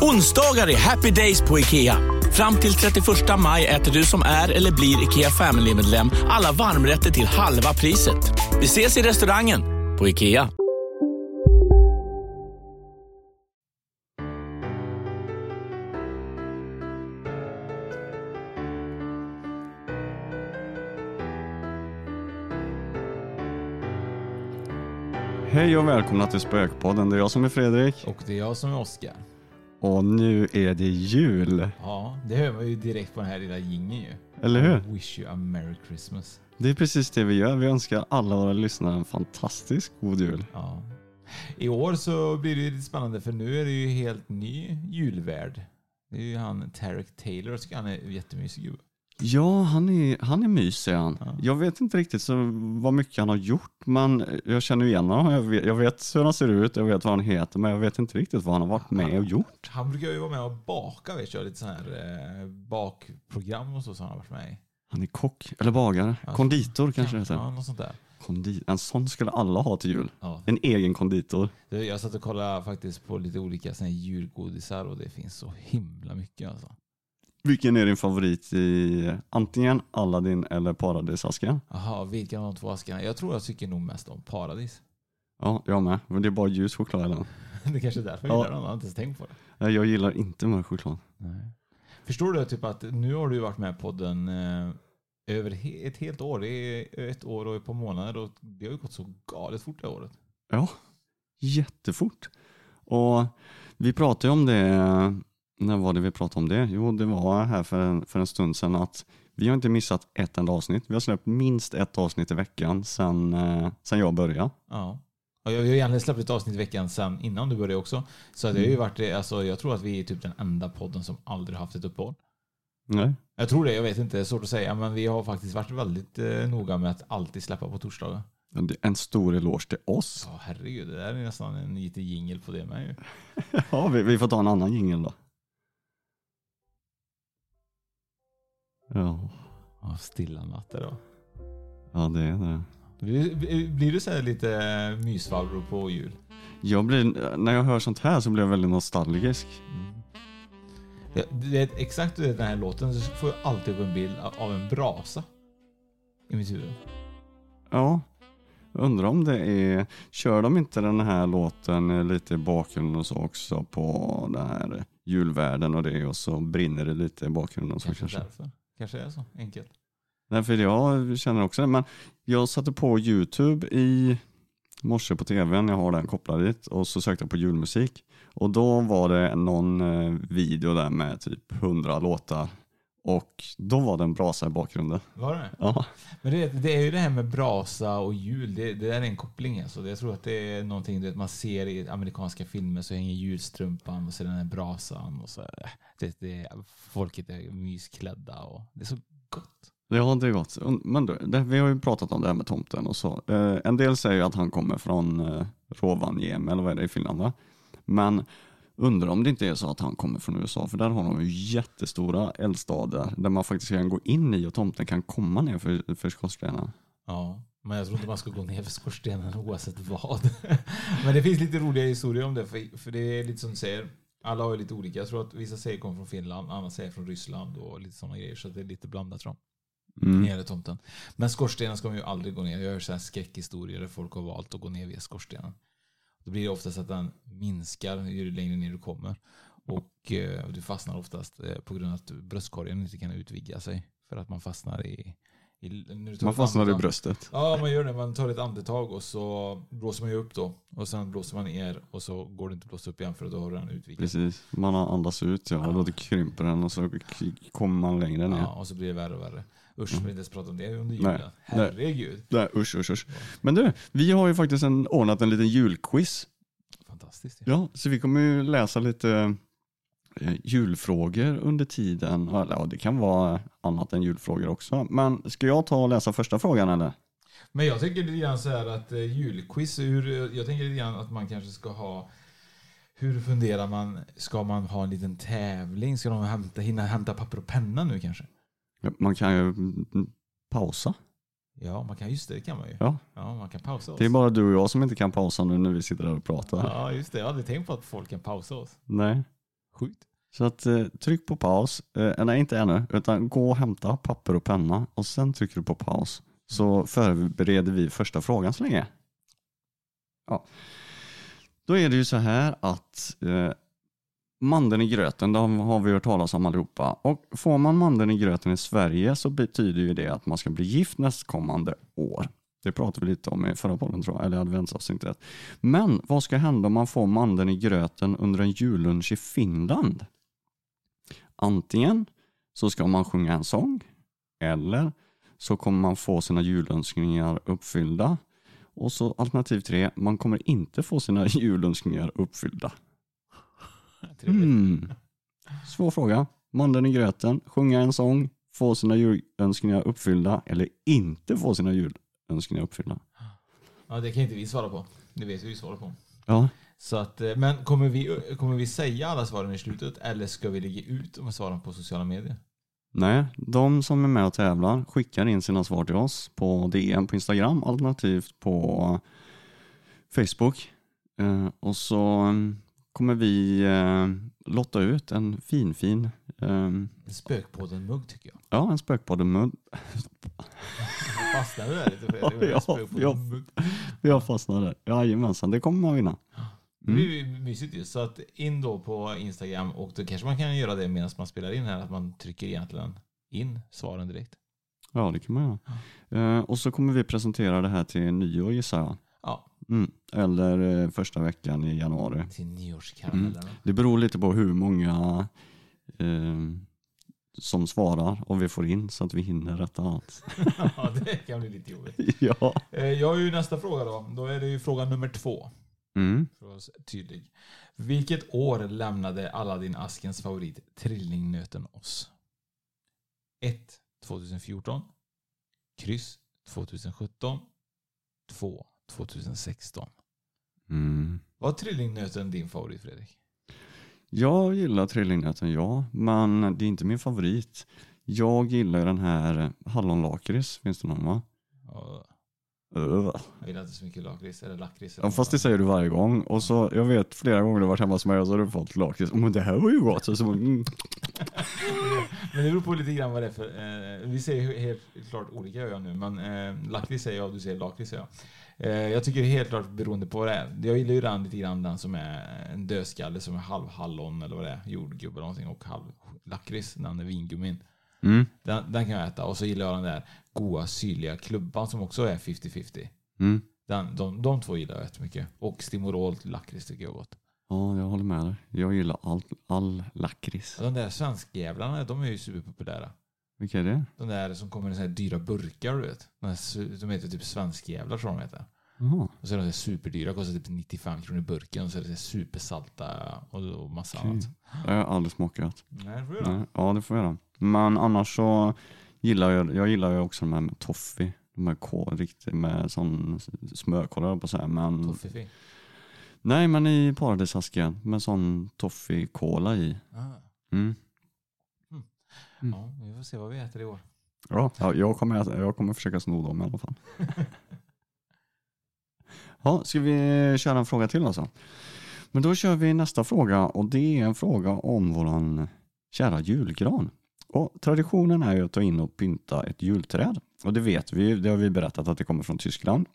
Onsdagar är happy days på IKEA. Fram till 31 maj äter du som är eller blir IKEA Family-medlem alla varmrätter till halva priset. Vi ses i restaurangen på IKEA. Hej och välkomna till Spökpodden. Det är jag som är Fredrik. Och det är jag som är Oskar. Och nu är det jul. Ja, det hör man ju direkt på den här lilla jingeln ju. Eller hur? Wish you a merry Christmas. Det är precis det vi gör. Vi önskar alla våra lyssnare en fantastisk god jul. Ja. I år så blir det ju lite spännande för nu är det ju helt ny julvärd. Det är ju han Tarek Taylor, jag tycker han är jättemysig gubbe. Ja, han är, han är mysig han. Ja. Jag vet inte riktigt så vad mycket han har gjort, men jag känner igen honom. Jag vet, jag vet hur han ser ut, jag vet vad han heter, men jag vet inte riktigt vad han har varit med och gjort. Han brukar ju vara med och baka, vet jag, lite sån här eh, bakprogram och så som han har varit med i. Han är kock, eller bagare, Ja. konditor kanske det heter. Ja, något sånt där. Kondi en sån skulle alla ha till jul. Ja. En egen konditor. Jag satt och kollade faktiskt på lite olika såna här julgodisar och det finns så himla mycket alltså. Vilken är din favorit i antingen Aladdin eller Paradisasken? Jaha, vilka av de två askarna? Jag tror jag tycker nog mest om Paradis. Ja, jag med. Men det är bara ljus choklad den. Det kanske är därför Ja. jag gillar den. Jag har inte ens tänkt på det. Nej, Jag gillar inte mörk choklad. Förstår du typ att nu har du varit med på podden eh, över he- ett helt år. Det är ett år och ett par månader och det har ju gått så galet fort det här året. Ja, jättefort. Och vi pratade ju om det, när var det vi pratade om det? Jo, det var här för en, för en stund sedan att vi har inte missat ett enda avsnitt. Vi har släppt minst ett avsnitt i veckan sedan, eh, sedan jag började. Ja. Och jag har ju egentligen släppt ett avsnitt i veckan sen innan du började också. Så det har ju varit, det- alltså, jag tror att vi är typ den enda podden som aldrig haft ett uppehåll. Nej. Jag tror det, jag vet inte, det är svårt att säga. Men vi har faktiskt varit väldigt eh, noga med att alltid släppa på torsdagar. En stor eloge till oss. Ja, herregud, det där är nästan en liten jingel på det med ju. Ja, vi, vi får ta en annan jingel då. Ja, Ja, stilla natter då. ja det är det. Blir, blir du så här lite mysfarbror på jul? Jag blir, när jag hör sånt här så blir jag väldigt nostalgisk. Ja, det är exakt du vet, den här låten så får jag alltid upp en bild av en brasa. I mitt huvud. Ja, undrar om det är, kör de inte den här låten lite i bakgrunden och så också på den här julvärden och det och så brinner det lite i bakgrunden och så Kanske, kanske. Kanske är så enkelt. Därför jag känner också det, men jag satte på Youtube i morse på tvn, jag har den kopplad dit och så sökte jag på julmusik och då var det någon eh, video där med typ 100 låtar och då var det en brasa i bakgrunden. Var det Ja, Men det, det är ju det här med brasa och jul. Det, det där är en koppling alltså. Jag tror att det är någonting du vet, man ser i amerikanska filmer så hänger julstrumpan och så den här brasan och så. Det, det, folket är mysklädda och det är så gott. Ja, det är gott. Men det, vi har ju pratat om det här med tomten och så. Eh, en del säger ju att han kommer från eh, Rovaniemi eller vad är det i Finland va? Men undrar om det inte är så att han kommer från USA för där har de ju jättestora eldstader där man faktiskt kan gå in i och tomten kan komma ner för, för skorstenen. Ja, men jag tror inte man ska gå ner för skorstenen oavsett vad. men det finns lite roliga historier om det, för, för det är lite som du säger. Alla har ju lite olika. Jag tror att vissa säger kommer från Finland, andra säger från Ryssland och lite sådana grejer. Så det är lite blandat tror jag. Mm. Nere tomten. Men skorstenen ska man ju aldrig gå ner. Jag hör så här skräckhistorier där folk har valt att gå ner via skorstenen. Då blir det oftast att den minskar ju längre ner du kommer. Och eh, du fastnar oftast eh, på grund av att bröstkorgen inte kan utvidga sig. För att man fastnar i, I, Man fastnar i bröstet. Ja, man gör det. Man tar ett andetag och så blåser man ju upp då. Och sen blåser man ner och så går det inte att blåsa upp igen för då har den utvikit. Precis. Man andas ut ja, och då krymper den och så kommer man längre ner. Ja, och så blir det värre och värre. Usch, vi vill inte ens prata om det under Mm. Julen. Nej. Herregud. Nej, usch, usch, usch. Men du, vi har ju faktiskt en, ordnat en liten julquiz. Fantastiskt. Ja, så vi kommer ju läsa lite eh, julfrågor under tiden. Ja, det kan vara annat än julfrågor också. Men ska jag ta och läsa första frågan eller? Men jag tänker lite grann så här att eh, julquiz, hur, jag tänker lite grann att man kanske ska ha hur funderar man? Ska man ha en liten tävling? Ska de hämta, hinna hämta papper och penna nu kanske? Man kan ju mm, pausa. Ja, man kan, just det, det kan man ju. Ja. Ja, man kan pausa oss. Det är bara du och jag som inte kan pausa nu när vi sitter där och pratar. Ja, just det. Jag hade tänkt på att folk kan pausa oss. Nej. Sjukt. Så att eh, tryck på paus. Eh, nej, inte ännu. Utan gå och hämta papper och penna och sen trycker du på paus. Så förbereder vi första frågan så länge. Ja. Då är det ju så här att eh, mandeln i gröten, det har vi hört talas om allihopa. Och får man mandeln i gröten i Sverige så betyder ju det att man ska bli gift nästkommande år. Det pratade vi lite om i förra podden tror jag, eller adventsavsnittet. Men vad ska hända om man får mandeln i gröten under en jullunch i Finland? Antingen så ska man sjunga en sång eller så kommer man få sina julönskningar uppfyllda. Och så alternativ tre, man kommer inte få sina julönskningar uppfyllda. Hmm. Svår fråga. Mandeln i gröten, sjunga en sång, få sina julönskningar uppfyllda eller inte få sina julönskningar uppfyllda. Ja, det kan inte vi svara på. Det vet vi svara på. Ja, Så att, eh, men kommer vi, kommer vi säga alla svaren i slutet eller ska vi lägga ut svaren på sociala medier? nej, de som är med och tävlar skickar in sina svar till oss på DM på Instagram alternativt på Facebook. Eh, och så mm, kommer vi eh, lotta ut en fin fin eh, En spökpodden-mugg tycker jag. ja, en spökpodden-mugg. Fastnade där lite Fredrik? Ja, ja. Vi har fastnat där. Jajamensan, det kommer man vinna. Det blir ju mysigt ju. Så att in då på Instagram och då kanske man kan göra det medan man spelar in här. Att man trycker egentligen in svaren direkt. Ja, det kan man göra. Eh, och så kommer vi presentera det här till nyår gissar jag. Ja, Mm. Eller eh, första veckan i januari. till nyårskaramellerna. Det beror lite på hur många eh, som svarar och vi får in så att vi hinner rätta allt. ja, det kan bli lite jobbigt. ja. Eh, Jag har ju nästa fråga då. Då är det ju fråga nummer två. Mm. För vara tydlig. Vilket år lämnade Aladdin Askens favorit Trillingnöten oss? 1. 2014. Kryss 2017. 2. 2016. Mm. Var Trillingnöten din favorit Fredrik? Jag gillar trillingnöten, ja. Men det är inte min favorit. Jag gillar den här hallonlakrits, finns det någon va? Ja. Jag gillar inte så mycket lakrits eller lakrits. Ja, fast det säger du varje gång. Och så, jag vet flera gånger du har varit hemma hos mig och så har du fått lakrits. Men det här var ju gott. Så, så, mm. Men det beror på lite grann vad det är för... Eh, vi säger helt klart olika gör jag nu, men eh, lakrits säger jag och du säger lakrits säger jag. Eh, jag tycker helt klart beroende på vad det är. Jag gillar ju den lite grann den som är en dödskalle som är halv hallon eller vad det är, jordgubbe eller någonting och halv lakrits, den är vingummin. Mm. Den, den kan jag äta och så gillar jag den där goa syrliga klubban som också är 50-50. Mm. Den, de, de två gillar jag jättemycket. Och Stimorol till lakrits tycker jag är gott. Ja, jag håller med dig. Jag gillar all, all lakrits. De där svenskjävlarna, de är ju superpopulära. Vilka är det? De där som kommer i såna här dyra burkar du vet. De, här, de heter typ svenskjävlar tror jag de heter. Jaha. Och så är de så här superdyra, kostar typ 95 kronor i burken. Och så är det så här supersalta och, och massa Okej. annat. Jag har aldrig smakat. Nej, det får du göra. Ja, det får jag göra. Men annars så gillar jag, jag gillar ju också de här med toffee. De här kol, riktigt med sån jag på att säga. Men, Toffifee. nej, men i paradisasken med sån toffee-cola i. Ah. Mm. Mm. Ja, vi får se vad vi äter i år. Ja, ja, jag, kommer, äta- jag kommer försöka sno dem i alla fall. Ja, ska vi köra en fråga till alltså? Men då kör vi nästa fråga och det är en fråga om våran kära julgran. Och traditionen är ju att ta in och pynta ett julträd. Och det vet vi, det har vi berättat att det kommer från Tyskland.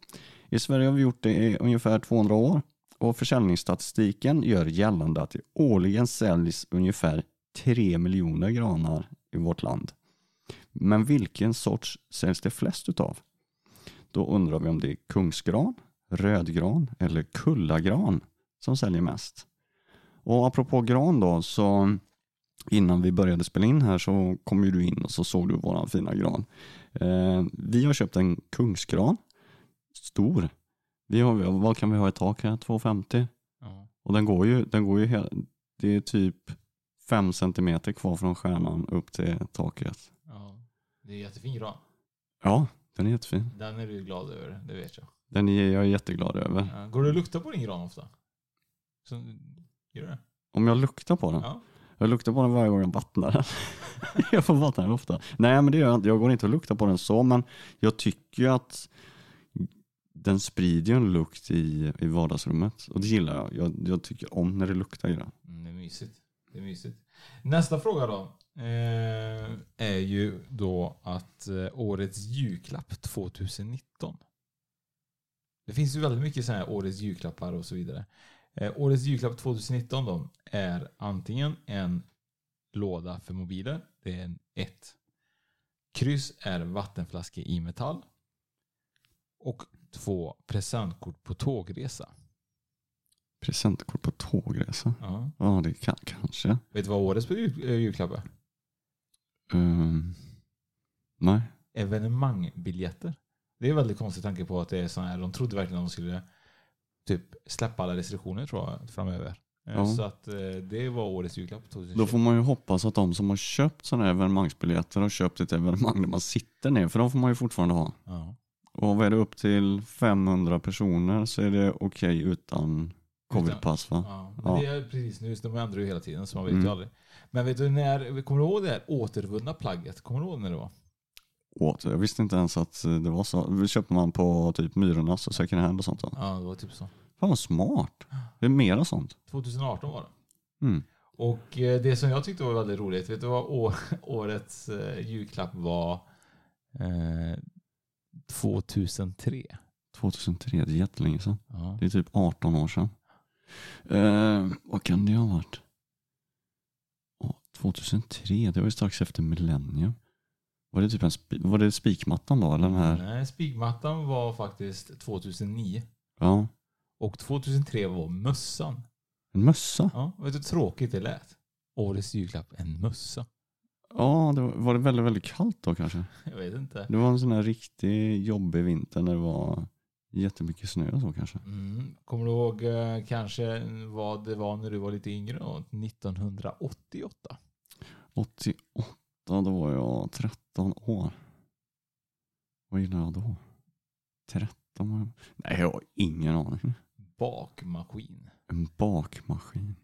I Sverige har vi gjort det i ungefär 200 år och försäljningsstatistiken gör gällande att det årligen säljs ungefär 3 miljoner granar i vårt land. Men vilken sorts säljs det flest utav? Då undrar vi om det är kungsgran, rödgran eller kullagran som säljer mest. Och apropå gran då, så innan vi började spela in här så kom ju du in och så såg du våran fina gran. Eh, vi har köpt en kungsgran, stor. Vi har, vad kan vi ha i tak här? 2,50? Ja. Och den går ju, den går ju hela, det är typ 5 centimeter kvar från stjärnan upp till taket. ja. Det är jättefin gran. Ja, den är jättefin. Den är du glad över, det vet jag. Den är jag jätteglad över. Ja. Går du och luktar på din gran ofta? Så, gör du det? Om jag luktar på den? Ja. Jag luktar på den varje gång jag vattnar den. jag får vattna den ofta. Nej men det gör jag inte. Jag går inte och luktar på den så men jag tycker ju att den sprider ju en lukt i, i vardagsrummet. Och det gillar jag. jag. Jag tycker om när det luktar i den. Mm, det är mysigt. Det är mysigt. Nästa fråga då. Eh, är ju då att eh, årets julklapp 2019. Det finns ju väldigt mycket sådana här årets julklappar och så vidare. Eh, årets julklapp 2019 då är antingen en låda för mobiler. Det är en 1. Kryss är vattenflaska i metall. Och två presentkort på tågresa. Presentkort på tågresa. Ja. Ja det kan, kanske. Vet du vad årets jul- eh, julklapp är? Um, nej. evenemangbiljetter. Det är väldigt konstigt tanke på att det är så här. De trodde verkligen att de skulle typ släppa alla restriktioner tror jag framöver. Eh, Ja. Så att eh, det var årets julklapp 2020. Då får man ju hoppas att de som har köpt sådana här evenemangsbiljetter har köpt ett evenemang där man sitter ner. För de får man ju fortfarande ha. Ja. Och vad är det upp till 500 personer så är det okej utan covidpass va? Ja, men det är precis nu, de ändrar ju hela tiden så man vet Mm. ju aldrig. Men vet du när, kommer du ihåg det här återvunna plagget? Kommer du ihåg när det var? Åt. Jag visste inte ens att det var så. Det köpte man på typ Myrornas och second hand och sånt. Då. Ja, det var typ så. Fan vad smart. Det är mera sånt. 2018 var det. Mm. Och eh, det som jag tyckte var väldigt roligt, vet du vad årets eh, julklapp var? Eh, 2003. 2003, det är jättelänge sedan. Ja. Det är typ 18 år sedan. Eh, vad kan det ha varit? Åh, 2003, det var ju strax efter millennium. Var det typ en var det spikmattan då? Eller den här? Nej, spikmattan var faktiskt 2009. Ja, Och 2003 var mössan. en mössa. Ja, vet du hur tråkigt det lät? Årets julklapp, en mössa. Ja, det var, var det väldigt, väldigt kallt då kanske? Jag vet inte. Det var en sån här riktig jobbig vinter när det var jättemycket snö och så kanske. Mm. Kommer du ihåg eh, kanske vad det var när du var lite yngre då? 1988. 88, då var jag 13 år. Vad gillade jag då? 13 var jag. Nej, jag har ingen aning. Bakmaskin. En bakmaskin.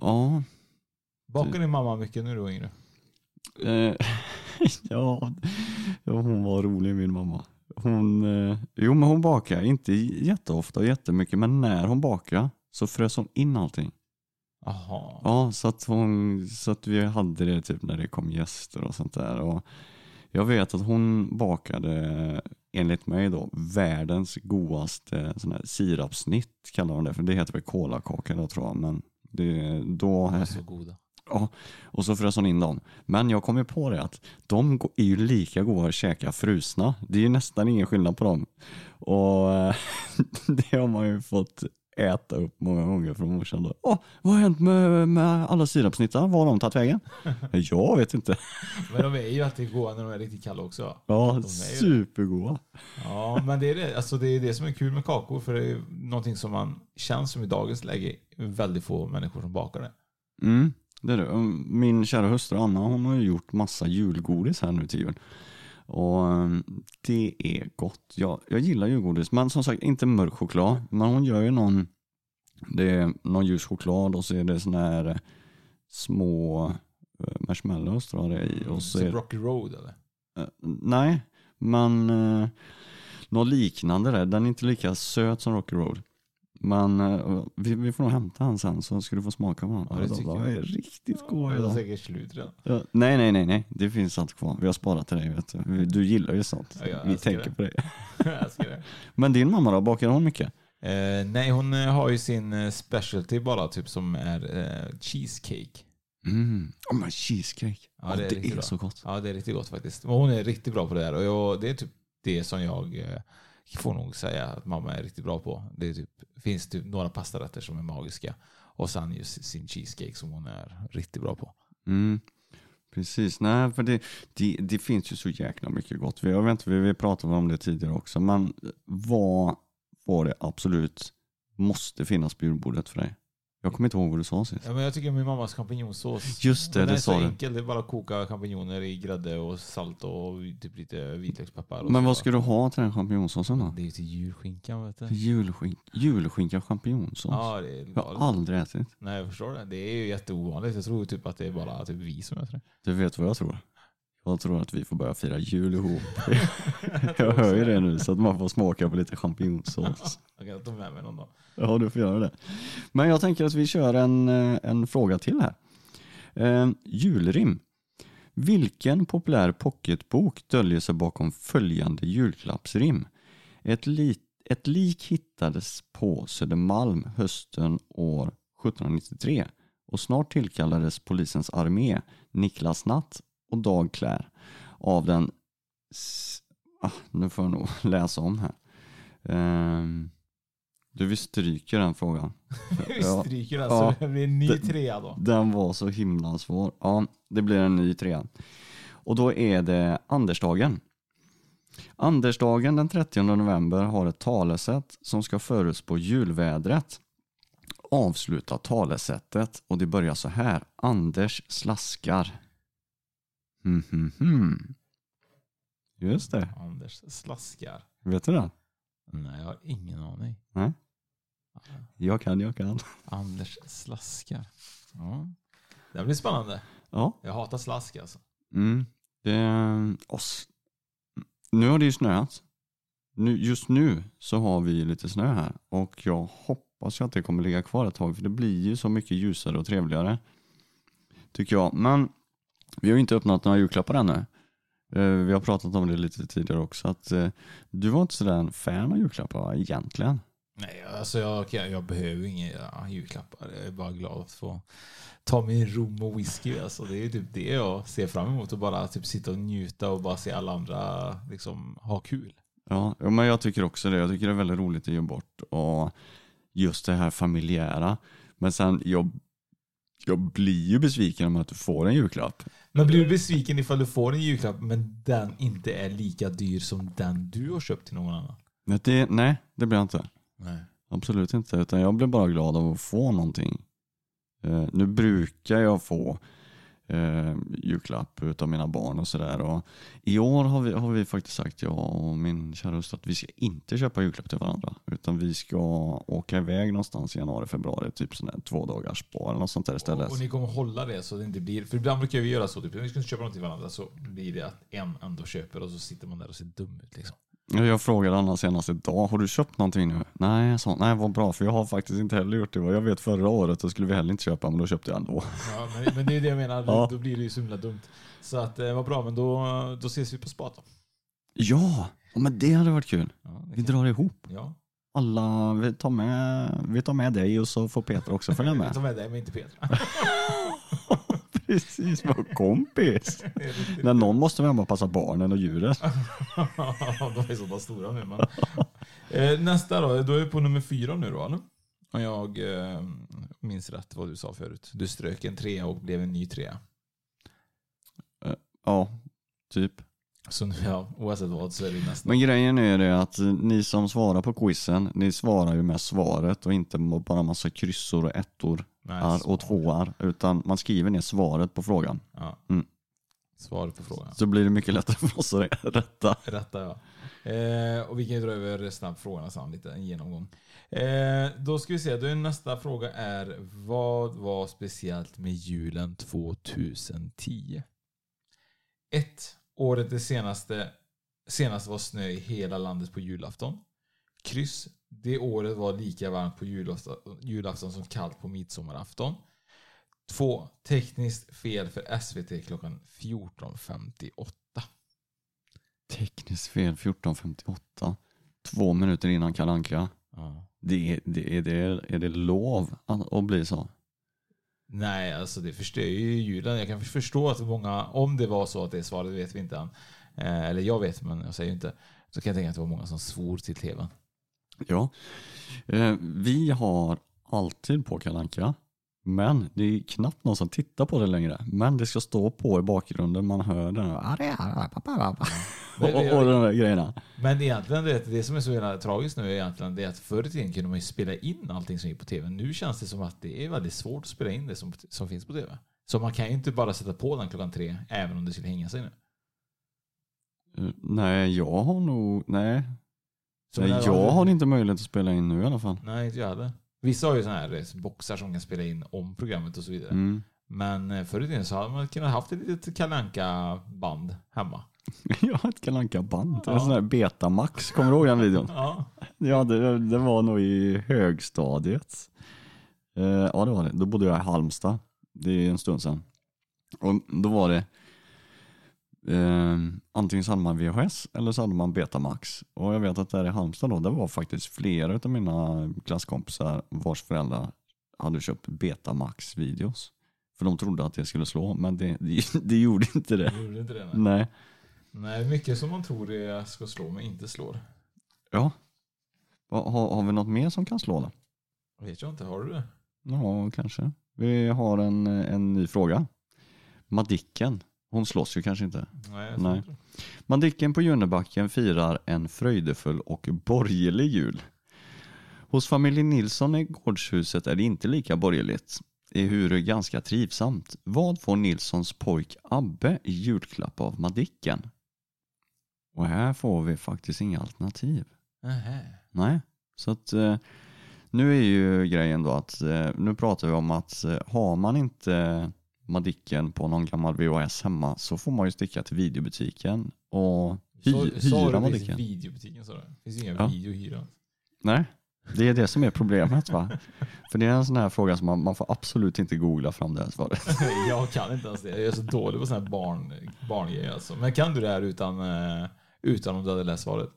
Ja, Bakade din mamma mycket när du var yngre? eh, ja, hon var rolig min mamma. Hon, eh, jo men hon bakar, inte jätteofta och jättemycket, men när hon bakar så frös hon in allting. Jaha. Ja, så att, hon, så att vi hade det typ när det kom gäster och sånt där. Och jag vet att hon bakade, enligt mig då, världens godaste sån här sirapsnitt kallar hon det. För det heter väl kolakaka då tror jag. Men det, då, De var så goda. Ja, och så frös hon in dem. Men jag kom ju på det att de är ju lika goda att käka frusna. Det är ju nästan ingen skillnad på dem. Och eh, det har man ju fått äta upp många gånger från morsan. Då. Åh, vad har hänt med, med alla sirapsnittar? Var har de tagit vägen? jag vet inte. Men de är ju alltid goda när de är riktigt kalla också. Ja, supergoda. Ja, men det är det. Alltså det är det som är kul med kakor. För det är någonting som man känns som i dagens läge väldigt få människor som bakar det. Mm, det är det. Min kära hustru Anna hon har ju gjort massa julgodis här nu till jul. Och um, det är gott. Jag, jag gillar julgodis, men som sagt inte mörk choklad. Men hon gör ju någon, det är någon ljus choklad och så är det såna här eh, små eh, marshmallows tror jag det är i. Och så är, Rocky Road eller? eh, nej, men något liknande där. Den är inte lika söt som Rocky Road. Men eh, vi, vi får nog hämta han sen så ska du få smaka på den. Ja, det tycker jag. är riktigt goda. Det är idag. säkert slut redan. Ja, nej, nej, nej, nej. Det finns allt kvar. Vi har sparat till dig. Vet du. Du gillar ju sånt. Ja, jag Vi älskar tänker det. på dig. Jag älskar det. Men din mamma då? Bakar hon mycket? Eh, nej, hon eh, har ju sin eh, specialty bara, typ som är eh, cheesecake. Mm. Oh, men cheesecake. Ja, det är är, riktigt bra. så gott. Ja, det är riktigt gott faktiskt. Men hon är riktigt bra på det där och jag, det är typ det som jag eh, får nog säga att mamma är riktigt bra på. Det typ, finns typ några pastarätter som är magiska och sen just sin cheesecake som hon är riktigt bra på. Mm. Precis, nej för det, det, det finns ju så jäkla mycket gott. Vi, jag vet inte, vi, vi pratade om det tidigare också, men vad var det absolut måste finnas på julbordet för dig? Jag kommer inte ihåg vad du sa sist. Ja, men jag tycker min mammas champinjonsås. Just det, den det är så sa du. enkel. Det är bara att koka champinjoner i grädde och salt och typ lite vitlökspeppar. Men så vad ska du ha till den champinjonsåsen då? Det är ju till julskinkan vet du. Julskink, julskinka champinjonsås? Ja, det är Jag har galet. aldrig ätit. Nej, jag förstår det. Det är ju jätteovanligt. Jag tror typ att det är bara typ vi som äter det. Du vet vad jag tror? Jag tror att vi får börja fira jul ihop. jag hör ju det nu så att man får smaka på lite champinjonsås. Jag kan ta med mig någon dag. Ja, du får göra det. Men jag tänker att vi kör en, eh, en fråga till här. Eh, julrim. Vilken populär pocketbok döljer sig bakom följande julklappsrim? Ett, li, ett lik hittades på Södermalm hösten år 1793 och snart tillkallades polisens armé Niklas Natt och Dag Klär av den... Ah, nu får jag nog läsa om här. Ehm, du, vi stryker den frågan. Vi stryker den så det blir en ny trea då. Den var så himla svår. Ja, det blir en ny trea. Och då är det Andersdagen. Andersdagen den 30 november har ett talesätt som ska förutspå julvädret. Avsluta talesättet och det börjar så här. Anders slaskar. Hmm, hmm. Just det. Anders slaskar. Vet du det? Nej, jag har ingen aning. Nej. Jag kan, jag kan. Anders slaskar. Ja. Det här blir spännande. Ja. Jag hatar slask alltså. Mm. Det, oss. Nu har det ju snöat. Nu, just nu så har vi lite snö här och jag hoppas ju att det kommer ligga kvar ett tag för det blir ju så mycket ljusare och trevligare. Tycker jag. Men vi har ju inte öppnat några julklappar ännu. Eh, Vi har pratat om det lite tidigare också att eh, du var inte sådär en fan av julklappar egentligen. Nej, alltså jag, kan- jag behöver inga julklappar. Jag är bara glad att få ta min rom och whisky. Alltså, det är typ det jag ser fram emot. Och bara typ sitta och njuta och bara se alla andra liksom, ha kul. Ja, ja, men jag tycker också det. Jag tycker det är väldigt roligt att ge bort och just det här familjära. Men sen, jag, jag blir ju besviken om att du får en julklapp. Men blir du besviken ifall du får en julklapp men den inte är lika dyr som den du har köpt till någon annan? Det, nej, det blir jag inte. Nej. Absolut inte. Utan jag blir bara glad av att få någonting. Eh, nu brukar jag få eh, julklapp utav mina barn och sådär. I år har vi, har vi faktiskt sagt, jag och min kära hustru, att vi ska inte köpa julklapp till varandra. Utan vi ska åka iväg någonstans i januari, februari, typ sån här två dagars spa eller något sånt där istället. Och, och ni kommer hålla det så det inte blir... För ibland brukar vi göra så, typ, om vi ska köpa något till varandra så blir det att en ändå köper och så sitter man där och ser dum ut. Liksom. Ja, Jag frågade Anna senast idag, har du köpt någonting nu? Nej, sa, nej vad bra, för jag har faktiskt inte heller gjort det. Jag vet förra året då skulle vi heller inte köpa, men då köpte jag ändå. Ja, men, men det är det jag menar, Ja. då blir det ju så himla dumt. Så att, eh, vad bra, men då, då ses vi på spat då. Ja, men det hade varit kul. Ja, Vi kan- drar ihop. Ja. Alla, vi tar med, vi tar med dig och så får Peter också följa med. tar med dig, men inte Petra. Precis, vår kompis. När någon måste vara hemma och passa barnen och djuren. De är så pass stora nu. Men. Eh, nästa då, då är vi på nummer fyra nu då, eller? Om jag eh, minns rätt vad du sa förut. Du strök en trea och blev en ny trea. Ja, typ. Så nu, ja, oavsett vad så är det nästa. Men grejen är det att ni som svarar på quizen, ni svarar ju med svaret och inte bara massa kryssor och ettor Nej, och tvåar. Utan man skriver ner svaret på frågan. Ja. Mm. Svaret på frågan. Så blir det mycket lättare för oss att rätta. Rätta ja. Eh, och vi kan ju dra över resten av frågorna sen, lite en genomgång. Eh, då ska vi se, då nästa fråga är vad var speciellt med julen 2010? 1. Året det senaste, senaste var snö i hela landet på julafton. Kryss. Det året var lika varmt på julafton, julafton som kallt på midsommarafton. 2. Tekniskt fel för SVT klockan 14.58. Tekniskt fel 14.58. Två minuter innan Kalle Anka. Ja. Det, är- det, är, det, är det lov att, att bli så? Nej, alltså det förstör ju julen. Jag kan förstå att många, om det var så att det är svaret, vet vi inte än. Eh, eller jag vet, men jag säger inte. Så kan jag tänka att det var många som svor till tvn. Ja. Eh, vi har alltid på Kalanka. Men det är knappt någon som tittar på det längre. Men det ska stå på i bakgrunden. Man hör den här, och, och, och de där grejerna. Men egentligen det, det som är så jävla tragiskt nu är egentligen det att förr i tiden kunde man ju spela in allting som gick på tv. Nu känns det som att det är väldigt svårt att spela in det som, som finns på tv. Så man kan ju inte bara sätta på den klockan tre även om det skulle hänga sig nu. Eh, Nej, jag har nog, nej. Nej jag har inte möjlighet att spela in nu i alla fall. Nej, inte jag heller. Vissa har ju sådana här boxar som kan spela in om programmet och så vidare. Mm. Men eh, förr i tiden så hade man kunnat haft ett litet kalanka band hemma. Jag har ett Kalle band Ja. En sån här Betamax, kommer du ihåg den videon? Ja. Ja, det, det var nog i högstadiet. Eh, ja, det var det. Då bodde jag i Halmstad. Det är en stund sedan. Och då var det eh, antingen så hade man VHS eller så hade man Betamax. Och jag vet att där i Halmstad då, det var faktiskt flera av mina klasskompisar vars föräldrar hade köpt Betamax-videos. För de trodde att det skulle slå, men det, det, det gjorde inte det. Jag gjorde inte det. Nej. Nej. nej, mycket som man tror det ska slå men inte slår. Ja. Ha- Har, har vi något mer som kan slå då? Vet jag inte, har du det? Ja, kanske. Vi har en, en ny fråga. Madicken. Hon slåss ju kanske inte. Nej, Nej. inte. Madicken på Junnebacken firar en fröjdefull och borgerlig jul. Hos familjen Nilsson i gårdshuset är det inte lika borgerligt. Ehuru ganska trivsamt. Vad får Nilssons pojk Abbe i julklapp av Madicken? Och här får vi faktiskt inga alternativ. Nähä. Nej, så att eh, nu är ju grejen då att eh, nu pratar vi om att eh, har man inte Madicken på någon gammal VHS hemma så får man ju sticka till videobutiken och hy, Så- hyra Madicken. videobutiken sa du? Finns inga Ja. video att hyra? Nej, det är det som är problemet va. För det är en sån här fråga som man, man får absolut inte googla fram det här svaret. jag kan inte ens det. Jag är så dålig på sådana här barn, barngrejer alltså. Men kan du det här utan, eh, utan om du hade läst svaret?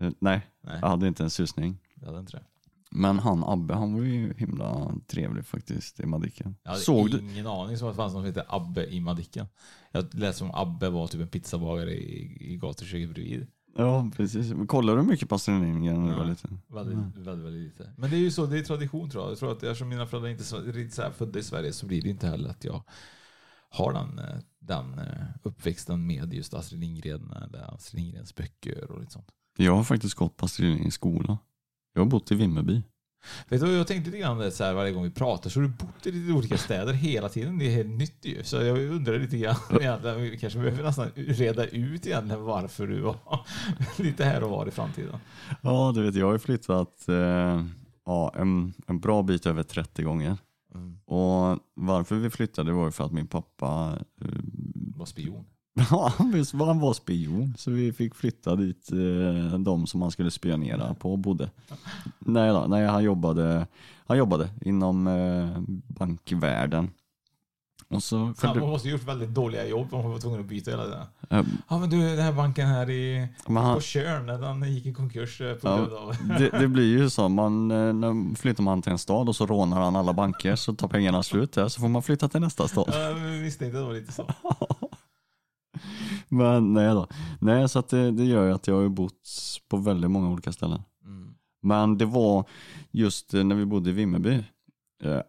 Eh, Nej, Nej, jag hade inte en susning. jag hade inte det. Men han Abbe, han var ju himla trevlig faktiskt i Madicken. Jag hade Såg du? ingen aning som att det fanns någon som hette Abbe i Madicken. Jag läste om Abbe var typ en pizzabagare i, i gatuköket bredvid. Ja, precis. Men Kollar du mycket på Astrid Lindgren när du var liten? Väldigt, väldigt, väldigt lite. Men det är ju så, det är tradition tror jag. Jag tror att eftersom mina föräldrar inte är så, här födda i Sverige så blir det inte heller att jag har den, den eh, uppväxten med just Astrid Lindgren eller Astrid Lindgrens böcker och lite sånt. Jag har faktiskt gått på Astrid Lindgrens skola. Jag har bott i Vimmerby. Vet du, jag tänkte lite grann så här varje gång vi pratar så har du bott i lite olika städer hela tiden. Det är helt nytt ju. Så jag undrar lite grann, egentligen, vi kanske behöver nästan reda ut egentligen varför du var lite här och var i framtiden. Ja, du vet, jag har ju flyttat eh, ja, en, en bra bit över 30 gånger. Mm. Och varför vi flyttade var ju för att min pappa eh, Var spion. Ja, visst var han var spion. Så vi fick flytta dit eh, de som han skulle spionera på bodde. Nej, då, nej han, jobbade, han jobbade inom eh, bankvärlden. Och så Ja, man måste ju gjort väldigt dåliga jobb man var tvungen att byta hela tiden. Ja men du, den här banken här i, men på han, Tjörn, den gick i konkurs eh, på Ja, grund av... det, det blir ju så, man, eh, när flyttar man till en stad och så rånar han alla banker så tar pengarna slut där så får man flytta till nästa stad. Jag visste inte det var lite så. Men nej då. Nej, så att det, det gör ju att jag har bott på väldigt många olika ställen. Mm. Men det var just eh, när vi bodde i Vimmerby. eh,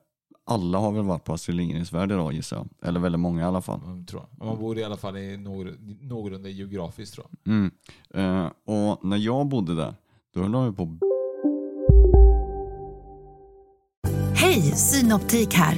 Alla har väl varit på Astrid Lindgrens Värld idag gissar jag. Eller väldigt många i alla fall. Mm, tror jag. Man bor i alla fall i någor- någorlunda geografiskt tror jag. Mm. Eh, Och när jag bodde där, då höll de ju på Hej, Synoptik här.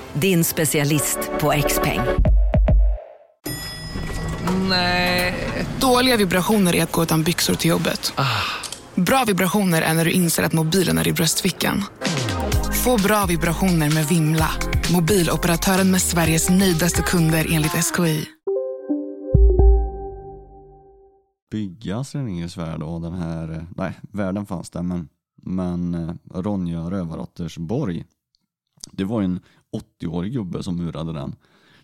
din specialist på XPeng. Dåliga vibrationer är att gå utan byxor till jobbet. Bra vibrationer är när du inser att mobilen är i bröstfickan. Få bra vibrationer med Vimla. Mobiloperatören med Sveriges nöjdaste kunder enligt SKI. byggas Reningers värld och den här, nej världen fanns där men, men eh, Ronja Rövardotters borg. Det var en 80-årig gubbe som murade den.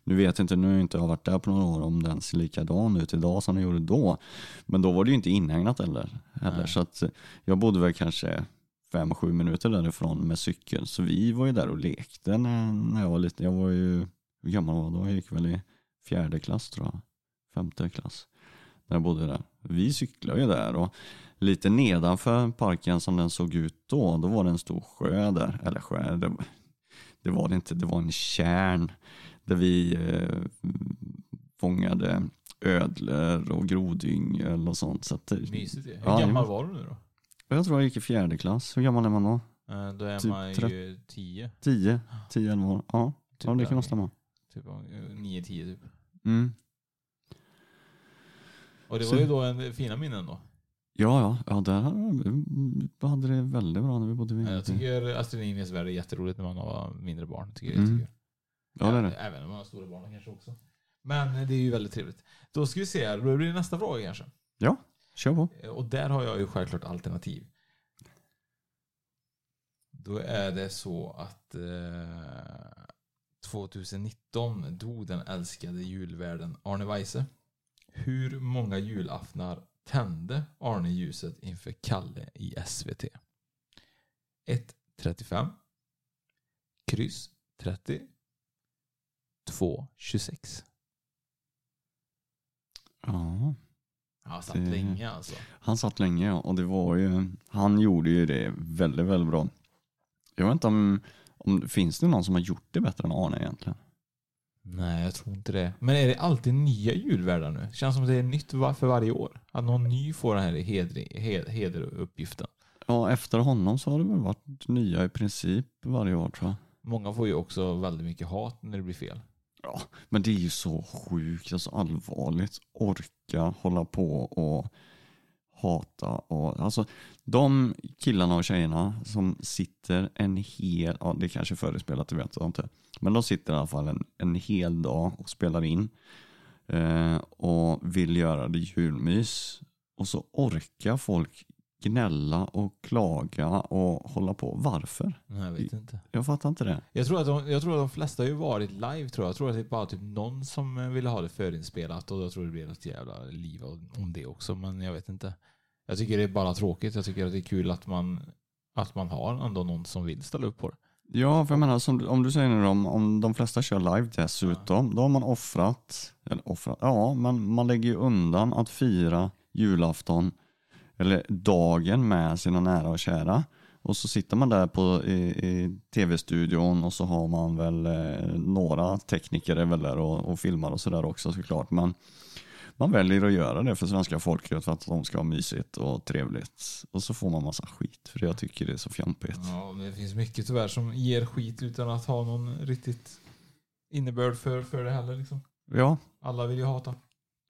Nu vet jag inte, nu har jag inte varit där på några år om den ser likadan ut idag som den gjorde då. Men då var det ju inte inhägnat heller. heller så att eh, jag bodde väl kanske fem, sju minuter därifrån med cykeln. Så vi var ju där och lekte när, när jag var liten. Jag var ju, hur gammal var jag då? Jag gick väl i fjärde klass tror jag. Femte klass när jag bodde där. Vi cyklade ju där och lite nedanför parken som den såg ut då, då var det en stor sjö där. Eller sjö, det, det var det inte, det var en kärn där vi eh, fångade ödlor och grodyngel och sånt. Så att, det- Mysigt. Hur Ja, gammal var du nu då? Jag tror jag gick i fjärde klass. Hur gammal är man då? Eh, Då är Typ man ju 10. 10, 10 11 år. Ja, Typ ja det kan nog stämma. Typ 9-10 typ. Mm. Och det var ju då en fina minnen då. Ja, ja, ja, där hade- det väldigt bra när vi bodde vid Jag tycker Astrid Lindgrens Värld är jätteroligt när man har mindre barn. Tycker jag Mm. jättekul. Ja, det är det. Även om man har stora barn kanske också. Men det är ju väldigt trevligt. Då ska vi se här, då blir det nästa fråga kanske. Ja, kör på. Eh, Och där har jag ju självklart alternativ. Då är det så att eh, 2019 dog den älskade julvärden Arne Weise. Hur många julaftnar tände Arne ljuset inför Kalle i SVT? 1. 35 Kryss 30 2. 26 Ja. Han satt Det- länge alltså. Han satt länge ja, och det var ju, han gjorde ju det väldigt, väldigt bra. Jag vet inte om, om finns det någon som har gjort det bättre än Arne egentligen? Nej, jag tror inte det. Men är det alltid nya julvärdar nu? Känns som att det är nytt för varje år. Att någon ny får den här heder, hed, hederuppgiften. Ja, efter honom så har det väl varit nya i princip varje år tror jag. Många får ju också väldigt mycket hat när det blir fel. Ja, men det är ju så sjukt, alltså allvarligt. Orka hålla på och hata och alltså de killarna och tjejerna som sitter en hel, ja det kanske är förespelat, det vet jag inte. Men de sitter i alla fall en, en hel dag och spelar in eh, och vill göra det julmys. Och så orkar folk gnälla och klaga och hålla på. Varför? Nej, jag vet inte. Jag fattar inte det. Jag tror, att de, jag tror att de flesta har ju varit live tror jag. Jag tror att det är bara typ någon som eh, ville ha det förinspelat och jag tror det blev ett jävla liv om det också. Men jag vet inte. Jag tycker det är bara tråkigt. Jag tycker att det är kul att man, att man har ändå någon som vill ställa upp på det. Ja, för jag menar, som, om du säger nu om, om de flesta kör live dessutom, då har man offrat, eller offrat, ja, men man lägger ju undan att fira julafton eller dagen med sina nära och kära. Och så sitter man där på, i, i tv-studion och så har man väl eh, några tekniker är väl där och, och filmar och sådär också såklart. Men man väljer att göra det för svenska folket för att de ska ha mysigt och trevligt. Och så får man massa skit för jag tycker det är så fjampigt. Ja, det finns mycket tyvärr som ger skit utan att ha någon riktigt innebörd för, för det heller. Liksom. Ja, Alla vill ju hata.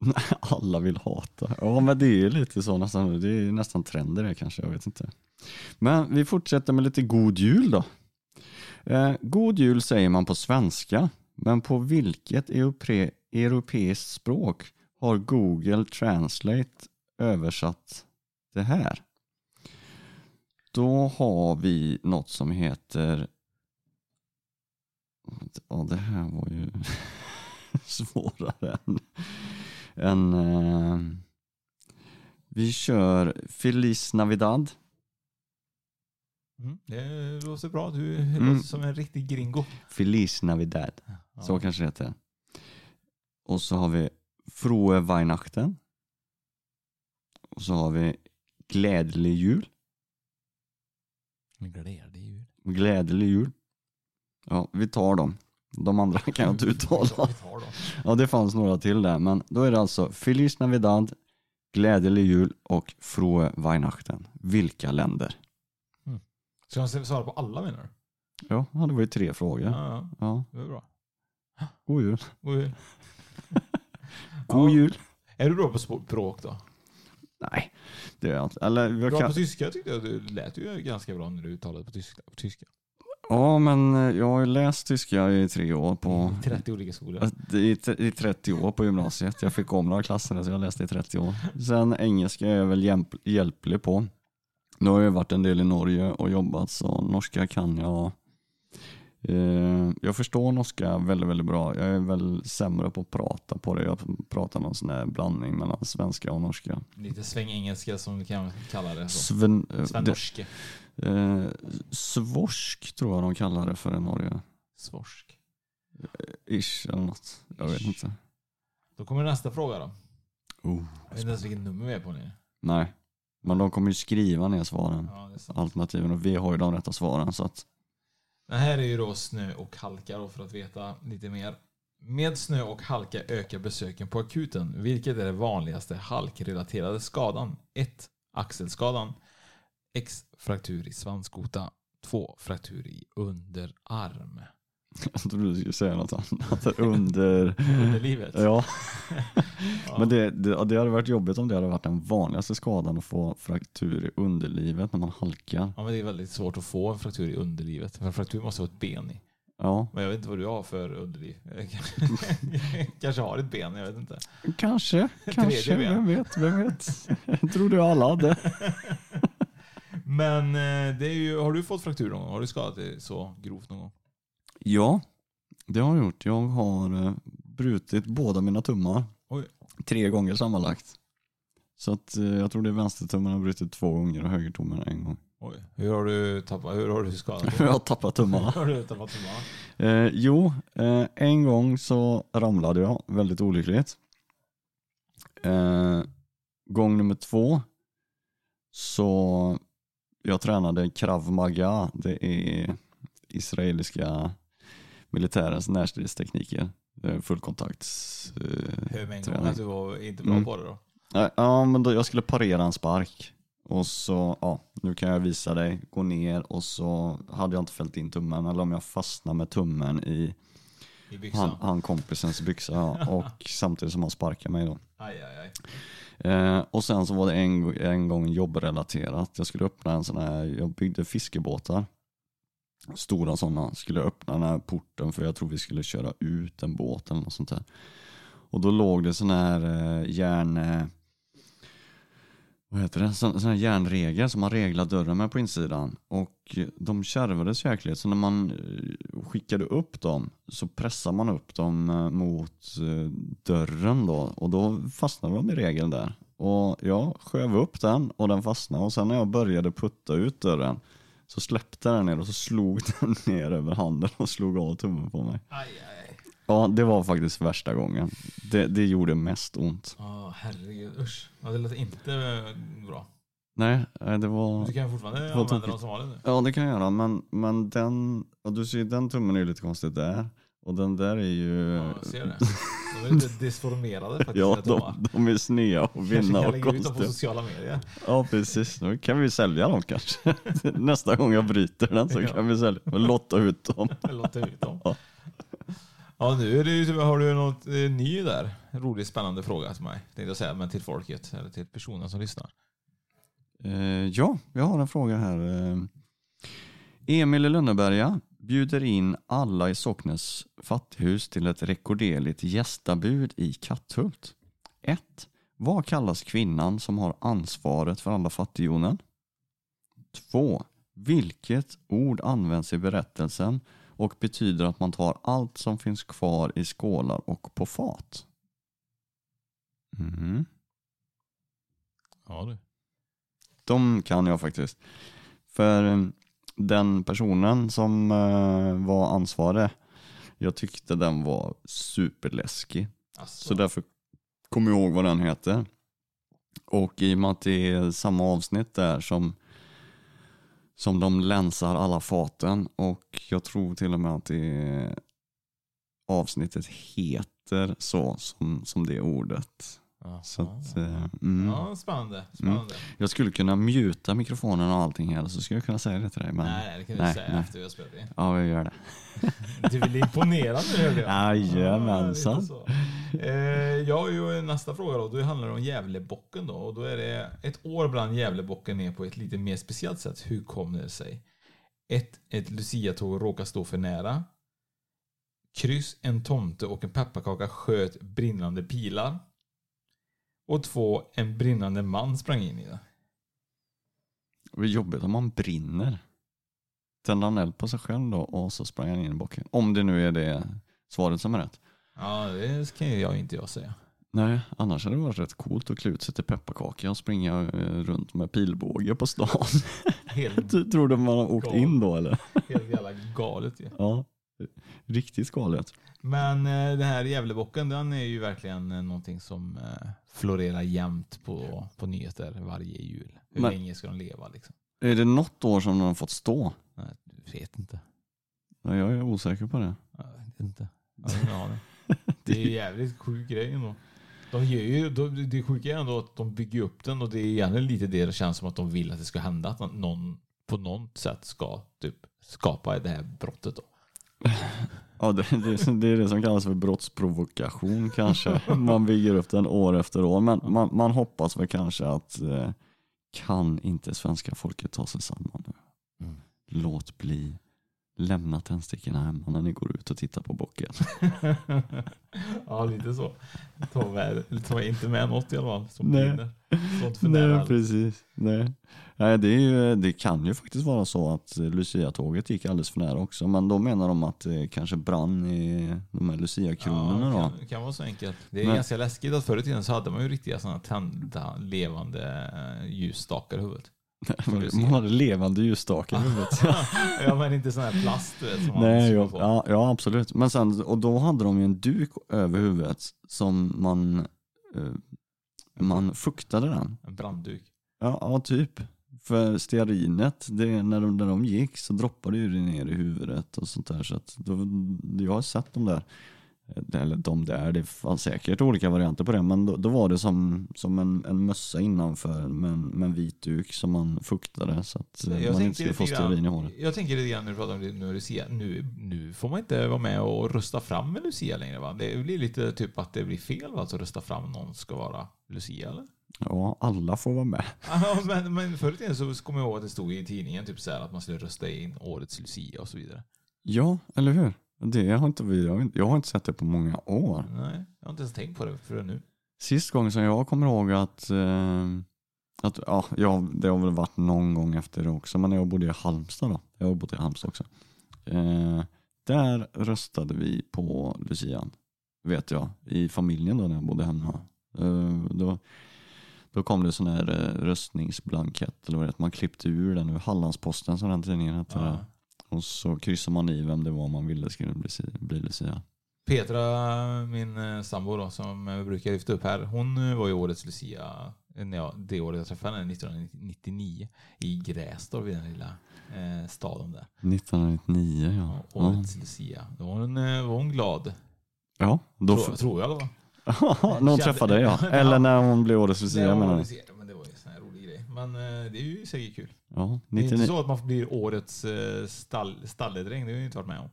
Alla vill hata. Ja men det är lite så nästan, det är nästan trender det kanske, jag vet inte. Men vi fortsätter med lite god jul då. Eh, god jul säger man på svenska, men på vilket europe europeiskt språk har Google Translate översatt det här? Då har vi något som heter Ja, det här var ju svårare än, än eh, vi kör Feliz Navidad. Mm. Det låter bra. Du Mm. låter som en riktig gringo. Feliz Navidad. Ja. Så kanske det heter. Och så har vi Frohe Weihnachten. Och så har vi Glädjelig jul. Men glädje jul. Glädjelig jul. Ja, vi tar dem. De andra kan jag inte uttala. Ja, det fanns några till där, men då är det alltså Feliz Navidad, Glädjelig jul och Frohe Weihnachten. Vilka länder? Ska man svara på alla menar du? Ja, det var ju tre frågor. Ja, ja. Ja, Det är bra. god jul. God jul. God jul. Är du bra på språk då? Nej, det är jag inte. Eller jag Bra kan... på tyska tyckte jag du lät ju ganska bra när du talade på tyska. På tyska. Ja, men eh, jag har ju läst tyska i tre år på 30 olika skolor. i, t- i 30 år på gymnasiet. Jag fick om några klasser så jag läste i 30 år. Sen engelska är jag väl hjälp, hjälplig på. Nu har jag varit en del i Norge och jobbat så norska kan jag. Eh, jag förstår norska väldigt, väldigt bra. Jag är väl sämre på att prata på det. Jag pratar någon sån här blandning mellan svenska och norska. Lite svängengelska som vi kan kalla det. Så. Sven, eh, Svennorske. eh, svorsk tror jag de kallar det för i Norge. Svorsk. Ish eller något. Jag vet inte. Då kommer nästa fråga då. Oh, Jag vet inte ens vilket nummer vi är på nu. nej, men de kommer ju skriva ner svaren. Ja. Alternativen och vi har ju de rätta svaren så att det här är ju då snö och halka då för att veta lite mer. Med snö och halka ökar besöken på akuten. Vilket är det vanligaste halkrelaterade skadan? 1. Axelskadan. X. Fraktur i svanskota. 2. Fraktur i underarm jag trodde du skulle säga något annat. Under... Underlivet. Ja. Men det, det, det hade varit jobbigt om det hade varit den vanligaste skadan att få fraktur i underlivet när man halkar. Ja, men det är väldigt svårt att få en fraktur i underlivet. För en fraktur måste ha ett ben i. Ja, Men jag vet inte vad du har för underliv. Kanske har ett ben, jag vet inte. kanske, kanske, vem vet, vem vet. Jag trodde jag alla hade. Men eh, det är ju, har du fått fraktur någon gång? Har du skadat dig så grovt någon gång? Ja, det har jag gjort. Jag har eh, brutit båda mina tummar. Oj. Tre gånger sammanlagt. Så att eh, jag tror det är vänstertummen har brutit två gånger och högertummen en gång. Oj. Hur har du tappat, hur har du skadat Jag har tappat tummarna. Hur har du tappat tummarna? Eh, jo, eh, en gång så ramlade jag väldigt olyckligt. Eh, gång nummer två så jag tränade krav maga. Det är israeliska militärens närstridstekniker. Är fullkontakts... Eh, Hur med en gång träning. att du var inte bra Mm. på det då? Ja, men då, jag skulle parera en spark. Och så, ja, nu kan jag visa dig. Gå ner och så hade jag inte fällt in tummen. Eller om jag fastnar med tummen i I han, han kompisens byxa. Ja, och samtidigt som han sparkar mig då. Aj, aj, aj. Eh, och sen så var det en, en gång jobbrelaterat. Jag skulle öppna en sån här, jag byggde fiskebåtar. Stora sådana. Skulle öppna den här porten för jag tror vi skulle köra ut en båt eller något sånt där. Och då låg det sån här eh, järn... Eh, vad heter det? Sån, sån här järnregel som man reglar dörren med på insidan. Och de kärvades jäkligt. Så när man eh, skickade upp dem så pressade man upp dem mot dörren då. Och då fastnade de i regeln där. Och jag sköv upp den och den fastnade. Och sen när jag började putta ut dörren så släppte den ner och så slog den ner över handen och slog av tummen på mig. Aj, aj. Ja, det var faktiskt värsta gången. Det, det gjorde mest ont. Ja, herregud. Usch. Ja, det låter inte bra. Nej, eh, det var... Du kan fortfarande det var använda dem som vanligt nu. Ja, det kan jag göra. Men, men den, och du ser den tummen är ju lite konstigt där. Och den där är ju... Ja, jag ser det. De är lite disformerade faktiskt. Ja, de, de är snea och Kanske vinna kan och lägga ut dem på konstiga. sociala medier. Ja, precis. Då kan vi sälja dem kanske. Nästa gång jag bryter den så Ja. kan vi sälja och lotta ut dem. Låta ut dem. Ja. Ja, nu är det ju, har du något eh, ny där? Rolig, spännande fråga till mig. Tänkte jag säga, men till folket. Eller till personen som lyssnar. Eh, ja, jag har en fråga här. Eh, Emil i Lönneberga bjuder in alla i Socknes fattighus till ett rekorderligt gästabud i Katthult. 1. Vad kallas kvinnan som har ansvaret för alla fattighjonen? 2. Vilket ord används i berättelsen och betyder att man tar allt som finns kvar i skålar och på fat? Mm. Ja du. De kan jag faktiskt. För den personen som eh, var ansvarig, jag tyckte den var superläskig. Alltså, Så därför kommer jag ihåg vad den heter. Och i och med att det är samma avsnitt där som, som de länsar alla faten och jag tror till och med att det avsnittet heter så som, som det ordet. Ja. Så att, eh, mm. ja, spännande. spännande. Jag skulle kunna muta mikrofonen och allting här så skulle jag kunna säga det till dig. Men... Nej, det kan du nej, säga nej. efter vi har spelat in. Ja, jag gör det. Du vill imponera nu hörde jag. Jajamensan. Ja, eh, jag har ju nästa fråga då. Då handlar det om Gävlebocken då. Och då är det ett år brann Gävlebocken ner på ett lite mer speciellt sätt. Hur kom det sig? 1. Ett Lucia-tåg råkar stå för nära. Kryss. En tomte och en pepparkaka sköt brinnande pilar. Och 2. En brinnande man sprang in i det. Det är jobbigt om man brinner. Tände han eld på sig själv då och så sprang han in i bocken. Om det nu är det svaret som är rätt. Ja, det kan ju jag inte jag säga. Nej, annars hade det varit rätt coolt att klä ut sig till pepparkaka och springa eh, runt med pilbåge på stan. Helt, Tror du man har åkt Galet. in då eller? helt jävla galet ju. Ja, riktigt galet. Men eh, den här Gävlebocken, den är ju verkligen eh, någonting som eh, florerar jämt på, på nyheter varje jul. Hur Men- länge ska de leva liksom? Är det något år som de har fått stå? Nej, jag vet inte. Ja, Jag är osäker på det. Jag vet inte. Jag har ingen aning. Det är en jävligt sjuk grej ändå. De gör ju, de, det sjuka är ändå att de bygger upp den och det är egentligen lite det det känns som att de vill att det ska hända. Att någon på något sätt ska typ skapa det här brottet då. Ja, det, det, det är det som kallas för brottsprovokation kanske. Man bygger upp den år efter år. Men man, man hoppas väl kanske att eh, kan inte svenska folket ta sig samman nu? Mm. Låt bli. Lämna tändstickorna hemma när ni går ut och tittar på bocken. ja, lite så. Ta, med, ta inte med något i alla fall som Nej. brinner. Sånt för. Nej, precis. Nej. Nej, det, ju, det kan ju faktiskt vara så att eh, Lucia-tåget gick alldeles för nära också. Men då menar de att det kanske brann i de här Lucia-kronorna Ja, det kan, kan vara så enkelt. Det är Men- ganska läskigt att förr i tiden så hade man ju riktiga sådana tända levande eh, ljusstakar i huvudet. Man hade levande ljusstakar i huvudet. ja men inte sån här plast du vet, som Nej, skruvar ja, ja, absolut. Men sen, och då hade de ju en duk över huvudet som man, eh, man fuktade den. En brandduk. Ja, ja typ. För stearinet, det, när, de, när de gick så droppade ju det ner i huvudet och sånt där. Så att då, jag har sett de där, eller de där, det fanns säkert olika varianter på det. Men då, då var det som, som en, en mössa innanför med en, med en vit duk som man fuktade så att eh, Jag man inte skulle få stearin i håret. Jag tänker lite grann när du pratar om det, nu, Lucia, nu, nu får man inte vara med och rösta fram en Lucia längre va? Det blir lite typ att det blir fel va? Att rösta fram någon ska vara Lucia eller? Ja, alla får vara med. Ja, men, men förr i tiden så kommer jag ihåg att det stod i tidningen typ så här att man skulle rösta in årets Lucia och så vidare. Ja, eller hur? Det har inte vi, jag har inte- jag har inte sett det på många år. Nej, jag har inte ens tänkt på det förrän nu. Sist gången som jag kommer ihåg att, eh, att ja, ja, det har väl varit någon gång efter det också, men jag bodde i Halmstad då, jag har bott i Halmstad också. Eh, där röstade vi på Lucian, vet jag, i familjen då när jag bodde hemma. Eh, då, då kom det sån här eh, röstningsblankett, eller vad det man klippte ur den ur Hallandsposten som den tidningen hette. Ja. Och så kryssade man i vem det var man ville skulle bli, bli Lucia. Petra, min eh, sambo då, som jag brukar lyfta upp här, hon eh, var ju årets Lucia eh, när jag, det året jag träffade henne, 1999, i Grästorp, i den lilla eh, staden där. 1999 ja. Ja, Årets Lucia. Då var hon, var hon glad. ja då Tror, tror jag var. när hon träffade dig ja. Ja. Eller när hon blev årets Lucia menar du? men det var ju en sån här rolig grej. Men eh, det är ju säkert kul. Ja, Det är inte 99. så att man blir årets eh, stall, stalledräng, det har jag inte varit med om.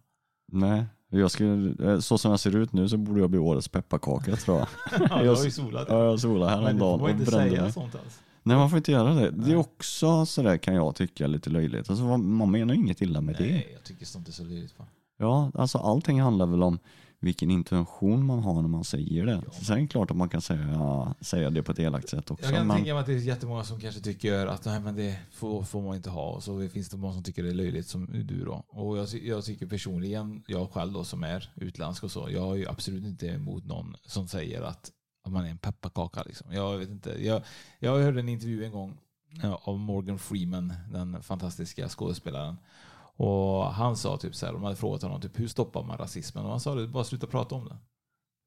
Nej, jag skulle, eh, så som jag ser ut nu så borde jag bli årets pepparkaka tror jag. Ja, du jag, har ju solat. Ja, jag solade Men det häromdagen får man och inte brände säga mig. sånt alls. Nej man får inte göra det. Det är också sådär kan jag tycka lite löjligt. Alltså, man menar ju inget illa med det. Nej, jag tycker sånt är så löjligt. fan. Ja, alltså allting handlar väl om vilken intention man har när man säger det. Sen är det klart att man kan säga, säga det på ett elakt sätt också. Jag kan men... tänka mig att det är jättemånga som kanske tycker att nej, men det får, får man inte ha. Och så finns det många som tycker det är löjligt som du då. Och jag, jag tycker personligen, jag själv då som är utländsk och så, jag är ju absolut inte emot någon som säger att, att man är en pepparkaka. Liksom. Jag vet inte. Jag, jag hörde en intervju en gång ja, av Morgan Freeman, den fantastiska skådespelaren. Och han sa typ så här, de hade frågat honom typ, hur stoppar man rasismen? Och han sa det, bara sluta prata om det.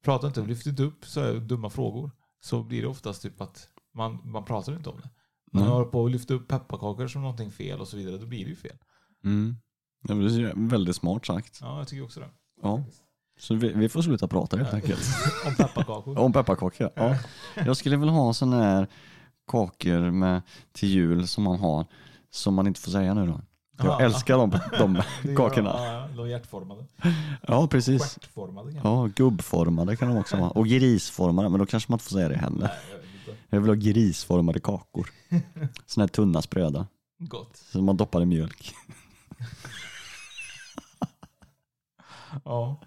Prata inte, lyft inte upp så här dumma frågor. Så blir det oftast typ att man, man pratar inte om det. Man Nej. håller på att lyfta upp pepparkakor som någonting fel och så vidare, då blir det ju fel. Mm. Det är väldigt smart sagt. Ja, jag tycker också det. Ja. Så vi, vi får sluta prata helt enkelt. om pepparkakor. Om pepparkakor, ja. Jag skulle vilja ha sådana här kakor med, till jul som man har, som man inte får säga nu då. Jag Ja. älskar de, de gör- kakorna. Ja, de hjärtformade. Ja, precis. Stjärtformade kanske. Ja, gubbformade kan de också vara. Och grisformade, men då kanske man inte får säga det heller. Nej, jag. Jag vill ha grisformade kakor. Sådana här tunna spröda, Gott. som man doppar i mjölk. Ja.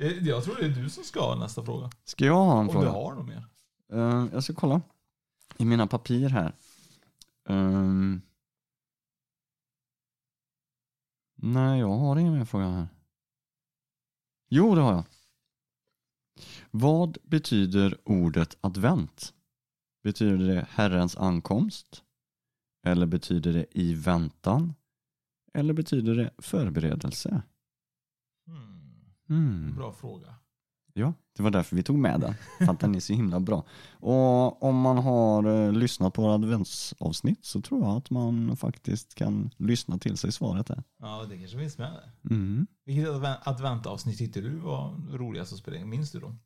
Eh, Jag tror det är du som ska ha nästa fråga. Ska jag ha en Om fråga? du har något mer. Eh, jag ska kolla i mina papir här. Ehm. Nej, jag har ingen mer fråga här. Jo, det har jag. Vad betyder ordet advent? Betyder det Herrens ankomst? Eller betyder det i väntan? Eller betyder det förberedelse? Hmm. Bra fråga. Ja, det var därför vi tog med den. För att den är så himla bra. Och om man har eh, lyssnat på våra adventsavsnitt så tror jag att man faktiskt kan lyssna till sig svaret där. Ja, det kanske finns med där. Mm. Vilket adven- adventavsnitt tyckte du var roligast att spela in? Minns du dem?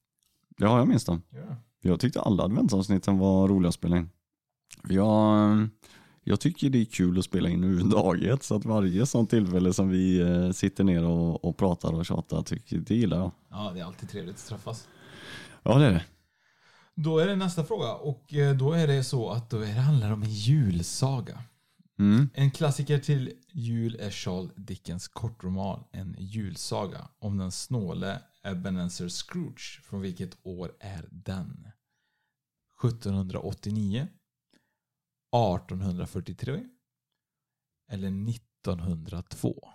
Ja, jag minns dem. Ja. Jag tyckte alla adventsavsnitten var roliga att spela in. Jag, jag tycker det är kul att spela in överhuvudtaget så att varje sånt tillfälle som vi eh, sitter ner och, och pratar och tjatar, tycker, det gillar jag. Ja, det är alltid trevligt att träffas. Ja, det är det. Då är det nästa fråga och eh, då är det så att då det handlar om en julsaga. Mm. En klassiker till jul är Charles Dickens kortroman En julsaga om den snåle Ebenezer Scrooge. Från vilket år är den? 1789 1843 eller 1902?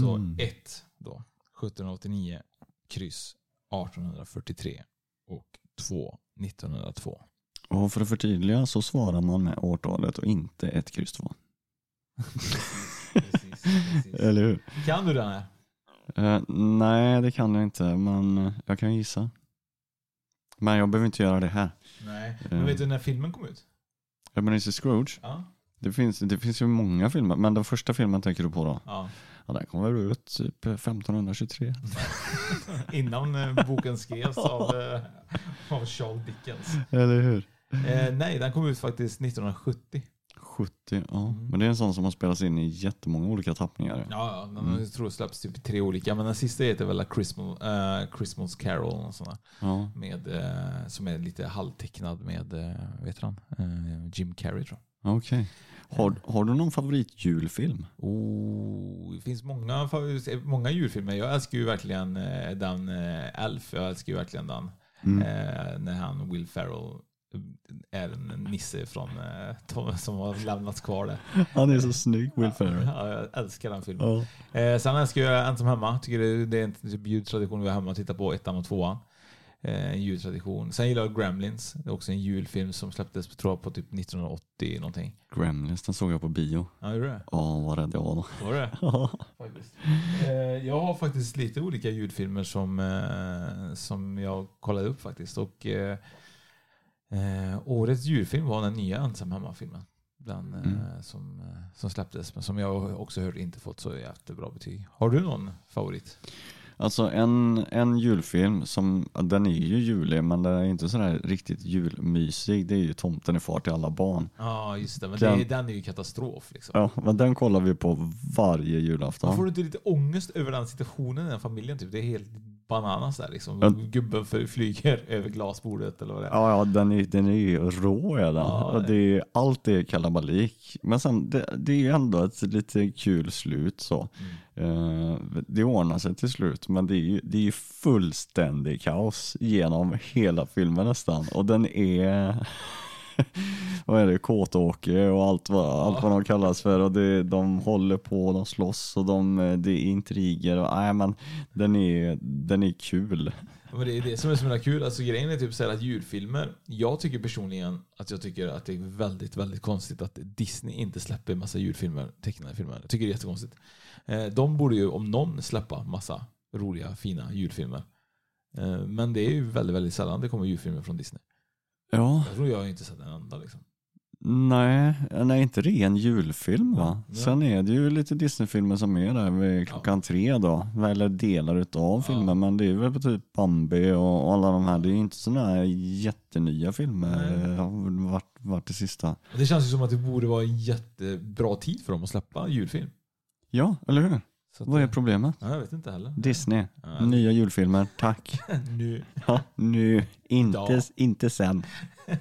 Så Mm. 1 då. 1789 kryss 1843 och 2 1902. Och för att förtydliga så svarar man med årtalet och inte ett kryss två. Precis, precis. Eller hur? Kan du den här? Eh, nej, det kan jag inte, men jag kan gissa. Men jag behöver inte göra det här. Nej. Eh. Men vet du när filmen kom ut? Ebenezer Scrooge, Ja. det finns, det finns ju många filmer, men den första filmen tänker du på då? ja. Ja, den kom väl ut typ 1523. Innan eh, boken skrevs av, eh, av Charles Dickens. Eller hur? Eh, nej, den kom ut faktiskt 1970. 70, ja. Men det är en sån som har spelats in i jättemånga olika tappningar. Ja, ja mm. jag tror släpps typ tre olika. Men den sista heter väl Christmas, eh, Christmas Carol. Och sådana, Ja. med, eh, som är lite halvtecknad med, eh, vet han, eh, Jim Carrey tror jag. Okej. Har, har du någon favoritjulfilm? Oh, det finns många, många julfilmer. Jag älskar ju verkligen den Elf. Jag älskar ju verkligen den. Mm. När han, Will Ferrell, är en nisse från, eh, som har lämnats kvar där. Han är så snygg, Will Ferrell. Ja, jag älskar den filmen. Ja. Eh, sen älskar jag Ensam hemma. Tycker det, det är en typ jultradition vi har hemma att titta på ettan och tvåan. Eh, en jultradition. Sen gillar jag Gremlins. Det är också en julfilm som släpptes tror jag, på typ 1980 någonting. Gremlins, den såg jag på bio. Ja, gjorde det? Ja, vad rädd jag var då. Var det? Ja. Faktiskt. Eh, jag har faktiskt lite olika julfilmer som, eh, som jag kollade upp faktiskt. Och, eh, årets julfilm var den nya Ensam hemma-filmen. Den eh, Mm. som, eh, som släpptes, men som jag också hört inte fått så jättebra betyg. Har du någon favorit? Alltså en, en julfilm som, den är ju julig men den är inte sådär riktigt julmysig. Det är ju Tomten är far till alla barn. Ja, just det. Men Den- det, den är ju katastrof. Liksom. Ja, men den kollar vi på varje julafton. Man får du inte lite ångest över den situationen i den familjen? Typ? Det är helt bananas där liksom. Ja. Gubben flyger över glasbordet eller vad det är. Ja, ja den, är, den är ju rå är den. Ja, det är, allt är kalabalik. Men sen, det, det är ju ändå ett lite kul slut så. Eh, det ordnar sig till slut, men det är ju, det är ju fullständig kaos genom hela filmen nästan. Och den är, vad är det, Kåtåke och allt vad, allt vad de kallas för. Och det, de håller på, de slåss och de, eh, det är intriger. Och, nej, men den är, den är kul. Ja, Men det är det som är så himla kul. Alltså grejen är typ så här att julfilmer, jag tycker personligen att jag tycker att det är väldigt, väldigt konstigt att Disney inte släpper massa julfilmer, tecknade filmer. Jag tycker det är jättekonstigt. Eh, de borde ju om någon släppa massa roliga, fina julfilmer. Eh, men det är ju väldigt, väldigt sällan det kommer julfilmer från Disney. Ja. Jag tror jag inte sett en enda liksom. Nej, nej inte ren julfilm va? Ja. Sen är det ju lite Disneyfilmer som är där vid klockan tre då, eller delar utav filmer, men det är väl på typ Bambi och alla de här, det är ju inte sådana här jättenya filmer, Nej. det har varit, varit det sista. Det känns ju som att det borde vara en jättebra tid för dem att släppa julfilm. Ja, eller hur? Så Vad är problemet? Ja, jag vet inte heller. Disney, Ja. nya julfilmer, tack. nu. Ja, nu, inte, Idag. inte sen.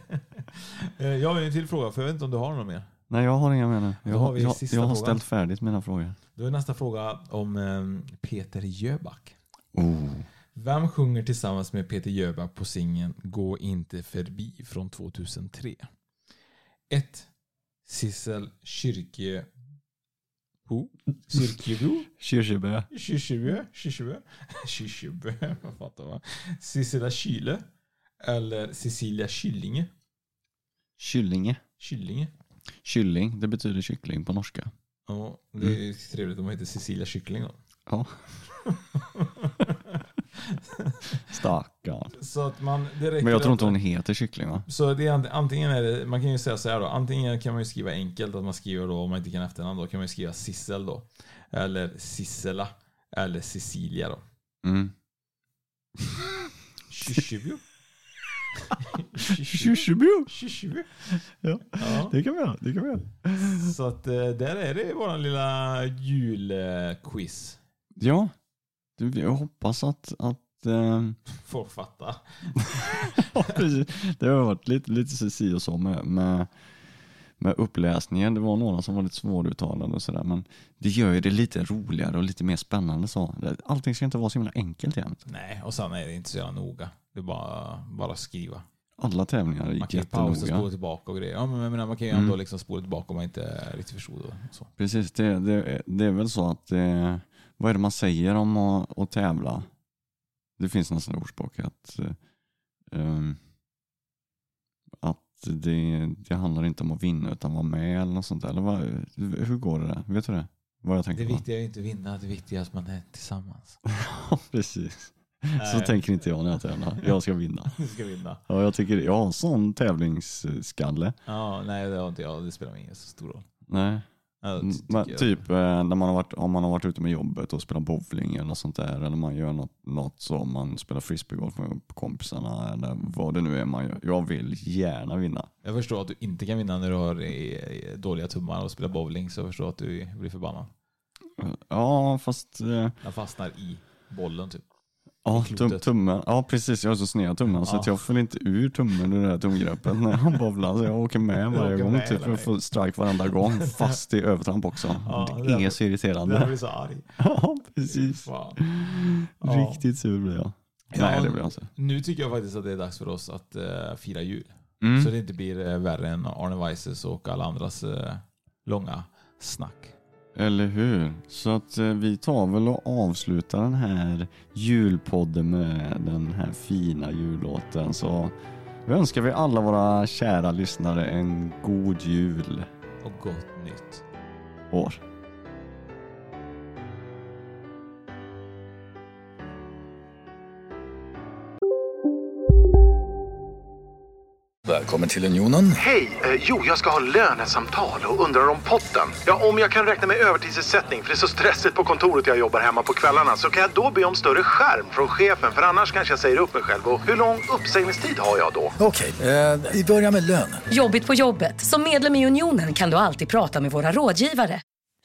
Eh, Jag har ju en till fråga, för jag vet inte om du har någon mer. Nej, jag har inga mer nu. Jag, har jag, jag har ställt färdigt mina frågor. Då är nästa fråga om eh, Peter Jöback. Oh. Vem sjunger tillsammans med Peter Jöback på singeln Gå inte förbi från 2003? 1. Sissel Kyrkje... Ho? Kyrkjebo? Kirseberg. Kyrkjebø? Kyrkjebø? Kyrkjebø? Vad fattar man? Sissela Kyle? Eller Cecilia Kyllinge? Kyllinge. Kyllinge? Kylling, det betyder kyckling på norska. Ja, det är trevligt om man heter Cecilia Kyckling då. Ja. Stackarn. Så att man, det räcker Men jag tror inte hon heter kyckling va? Så det är ant- antingen är det, man kan ju säga så här då, antingen kan man ju skriva enkelt, att man skriver då, om man inte kan efternamn då, kan man ju skriva Sissel då. Eller Sissela. Eller Cecilia då. Mm. Kyrkjebø? Kirseberg. Kyrkjebø? Ja, det kan vi göra. Det kan vi göra. Så att eh, där är det våran lilla julquiz. Ja, jag hoppas att, att Ja, precis. Det har varit lite, lite si och så med, med, med uppläsningen. Det var några som var lite svåruttalade och sådär. Men det gör ju det lite roligare och lite mer spännande så. Allting ska inte vara så himla enkelt jämt. Nej, och sen är det inte så jävla noga. Det är bara, bara skriva. Alla tävlingar Man gick kan ju pausa och spola tillbaka och grejer. Ja, men menar, man kan ju Mm. ändå liksom spola tillbaka om man inte riktigt förstod. Så. Precis, det, det, det är väl så att det, vad är det man säger om att, att tävla? Det finns nästan ordspråk att, eh, ehm, att det, det handlar inte om att vinna utan vara med eller något sånt där. Eller vad, hur går det där? Vet du det? Vad jag Det tänker på? viktiga är inte att vinna, det viktiga är att man är tillsammans. Ja, precis. Så Nej. tänker inte jag när jag tävlar. Jag ska vinna. Du ska vinna. Ja, jag, tycker, jag har en sån tävlingsskalle. Ja, nej det har inte jag. Det spelar ingen så stor roll. Nej. Ja, Mm, Men typ eh, när man har varit, om man har varit ute med jobbet och spelat bowling eller något sånt där. Eller man gör något, något så, man spelar frisbeegolf med kompisarna eller vad det nu är man gör. Jag vill gärna vinna. Jag förstår att du inte kan vinna när du har eh, dåliga tummar och spelar bowling. Så jag förstår att du blir förbannad. Ja, fast... eh, Den fastnar i bollen typ. Ja, tum, tummen. Ja, precis. Jag har så sneda tummar så Ja. att jag får inte ur tummen ur det här tumgreppet när han bowlar. Så jag åker med varje åker gång. med Typ, hela jag får strike varenda gång. Fast i övertramp också. Ja, det det är så Jag irriterande. blir så arg. Ja, precis. Ja. Riktigt sur blir jag. Ja, Nej, det blir jag inte. Nu tycker jag faktiskt att det är dags för oss att eh, fira jul. Mm. Så det inte blir eh, värre än Arne Weises och alla andras eh, långa snack. Eller hur? Så att eh, vi tar väl och avslutar den här julpodden med den här fina jullåten. Så önskar vi alla våra kära lyssnare en god jul Och gott nytt. år. Välkommen till Unionen. Hej! Eh, jo, jag ska ha lönesamtal och undrar om potten. Ja, om jag kan räkna med övertidsersättning för det är så stressigt på kontoret jag jobbar hemma på kvällarna så kan jag då be om större skärm från chefen för annars kanske jag säger upp mig själv. Och hur lång uppsägningstid har jag då? Okej, eh, vi börjar med lön. Jobbigt på jobbet. Som medlem i Unionen kan du alltid prata med våra rådgivare.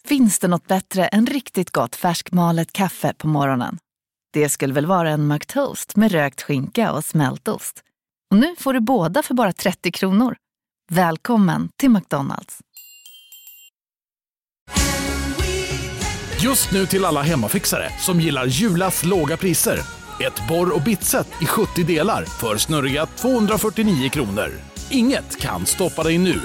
Finns det något bättre än riktigt gott färskmalet kaffe på morgonen? Det skulle väl vara en McToast med rökt skinka och smältost. Och nu får du båda för bara 30 kronor. Välkommen till McDonalds. Just nu till alla hemmafixare som gillar Julas låga priser. Ett borr och bitset i 70 delar för snurriga 249 kronor. Inget kan stoppa dig nu.